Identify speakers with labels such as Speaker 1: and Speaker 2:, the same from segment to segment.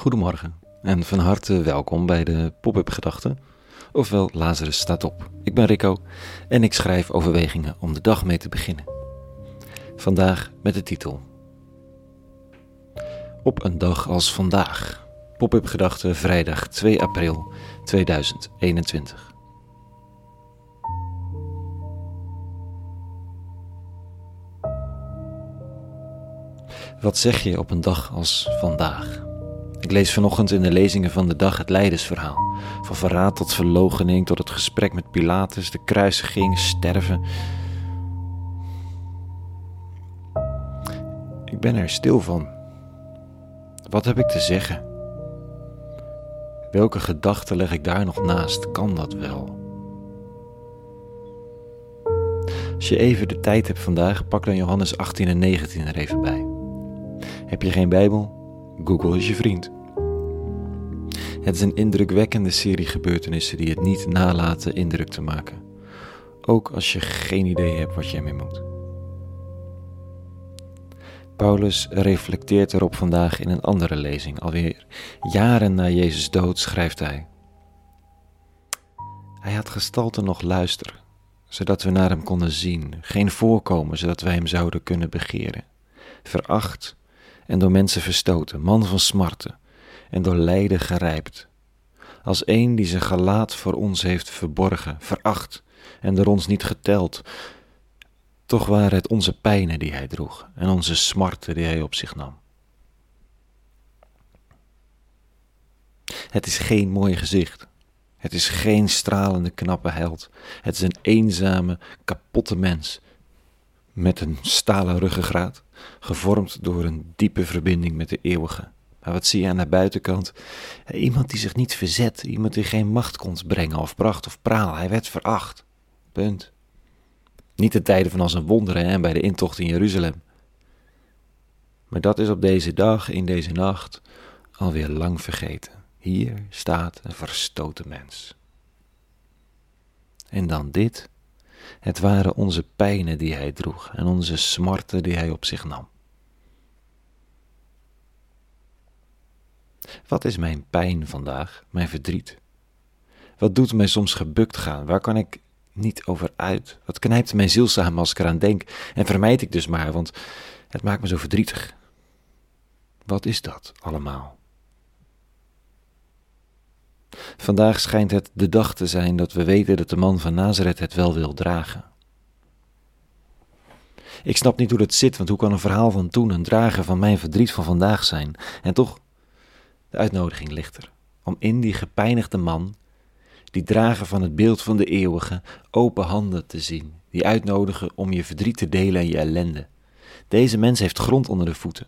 Speaker 1: Goedemorgen en van harte welkom bij de Pop-up Gedachten, ofwel Lazarus staat op. Ik ben Rico en ik schrijf overwegingen om de dag mee te beginnen. Vandaag met de titel Op een dag als vandaag. Pop-up Gedachten vrijdag 2 april 2021. Wat zeg je op een dag als vandaag? Ik lees vanochtend in de lezingen van de dag het leidersverhaal. Van verraad tot verlogening, tot het gesprek met Pilatus, de kruisiging, sterven. Ik ben er stil van. Wat heb ik te zeggen? Welke gedachten leg ik daar nog naast? Kan dat wel? Als je even de tijd hebt vandaag, pak dan Johannes 18 en 19 er even bij. Heb je geen Bijbel? Google is je vriend. Het is een indrukwekkende serie gebeurtenissen die het niet nalaten indruk te maken. Ook als je geen idee hebt wat je ermee moet. Paulus reflecteert erop vandaag in een andere lezing. Alweer jaren na Jezus' dood schrijft hij. Hij had gestalte nog luister, zodat we naar hem konden zien, geen voorkomen, zodat wij hem zouden kunnen begeren. Veracht en door mensen verstoten, man van smarten en door lijden gerijpt. Als een die zijn gelaat voor ons heeft verborgen, veracht en door ons niet geteld. Toch waren het onze pijnen die hij droeg en onze smarten die hij op zich nam. Het is geen mooi gezicht. Het is geen stralende, knappe held. Het is een eenzame, kapotte mens met een stalen ruggengraat, gevormd door een diepe verbinding met de eeuwige. Maar wat zie je aan de buitenkant? Iemand die zich niet verzet, iemand die geen macht kon brengen of pracht of praal. Hij werd veracht. Punt. Niet de tijden van als een wonderen en bij de intocht in Jeruzalem. Maar dat is op deze dag, in deze nacht, alweer lang vergeten. Hier staat een verstoten mens. En dan dit. Het waren onze pijnen die hij droeg en onze smarten die hij op zich nam. Wat is mijn pijn vandaag, mijn verdriet? Wat doet mij soms gebukt gaan? Waar kan ik niet over uit? Wat knijpt mijn ziel samen als ik eraan denk? En vermijd ik dus maar, want het maakt me zo verdrietig. Wat is dat allemaal? Vandaag schijnt het de dag te zijn dat we weten dat de man van Nazareth het wel wil dragen. Ik snap niet hoe dat zit, want hoe kan een verhaal van toen een drager van mijn verdriet van vandaag zijn? En toch, de uitnodiging ligt er. Om in die gepijnigde man, die drager van het beeld van de eeuwige, open handen te zien. Die uitnodigen om je verdriet te delen en je ellende. Deze mens heeft grond onder de voeten,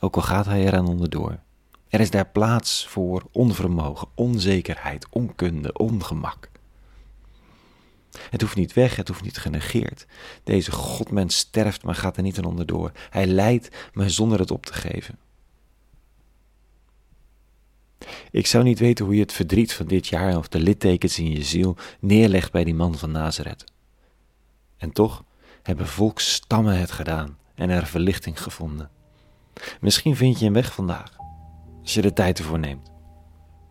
Speaker 1: ook al gaat hij eraan onderdoor. Er is daar plaats voor onvermogen, onzekerheid, onkunde, ongemak. Het hoeft niet weg, het hoeft niet genegeerd. Deze godmens sterft, maar gaat er niet aan onderdoor. Hij lijdt, maar zonder het op te geven. Ik zou niet weten hoe je het verdriet van dit jaar of de littekens in je ziel neerlegt bij die man van Nazareth. En toch hebben volksstammen het gedaan en er verlichting gevonden. Misschien vind je een weg vandaag als je de tijd ervoor neemt.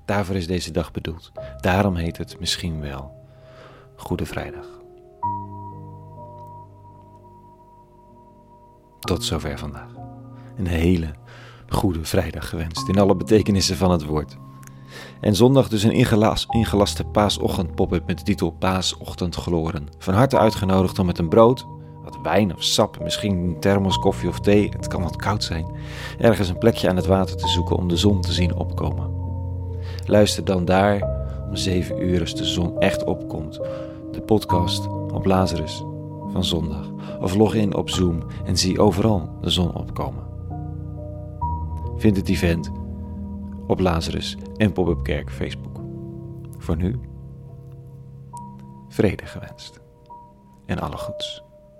Speaker 1: Daarvoor is deze dag bedoeld. Daarom heet het misschien wel Goede Vrijdag. Tot zover vandaag. Een hele goede vrijdag gewenst in alle betekenissen van het woord. En zondag dus een ingelas, ingelaste paasochtend pop-up met de titel Paasochtend Gloren. Van harte uitgenodigd om met een brood, wijn of sap, misschien een thermos koffie of thee, het kan wat koud zijn, ergens een plekje aan het water te zoeken om de zon te zien opkomen. Luister dan daar om zeven uur als de zon echt opkomt, de podcast op Lazarus van zondag. Of log in op Zoom en zie overal de zon opkomen. Vind het event op Lazarus en Pop-up Kerk Facebook. Voor nu, vrede gewenst en alle goeds.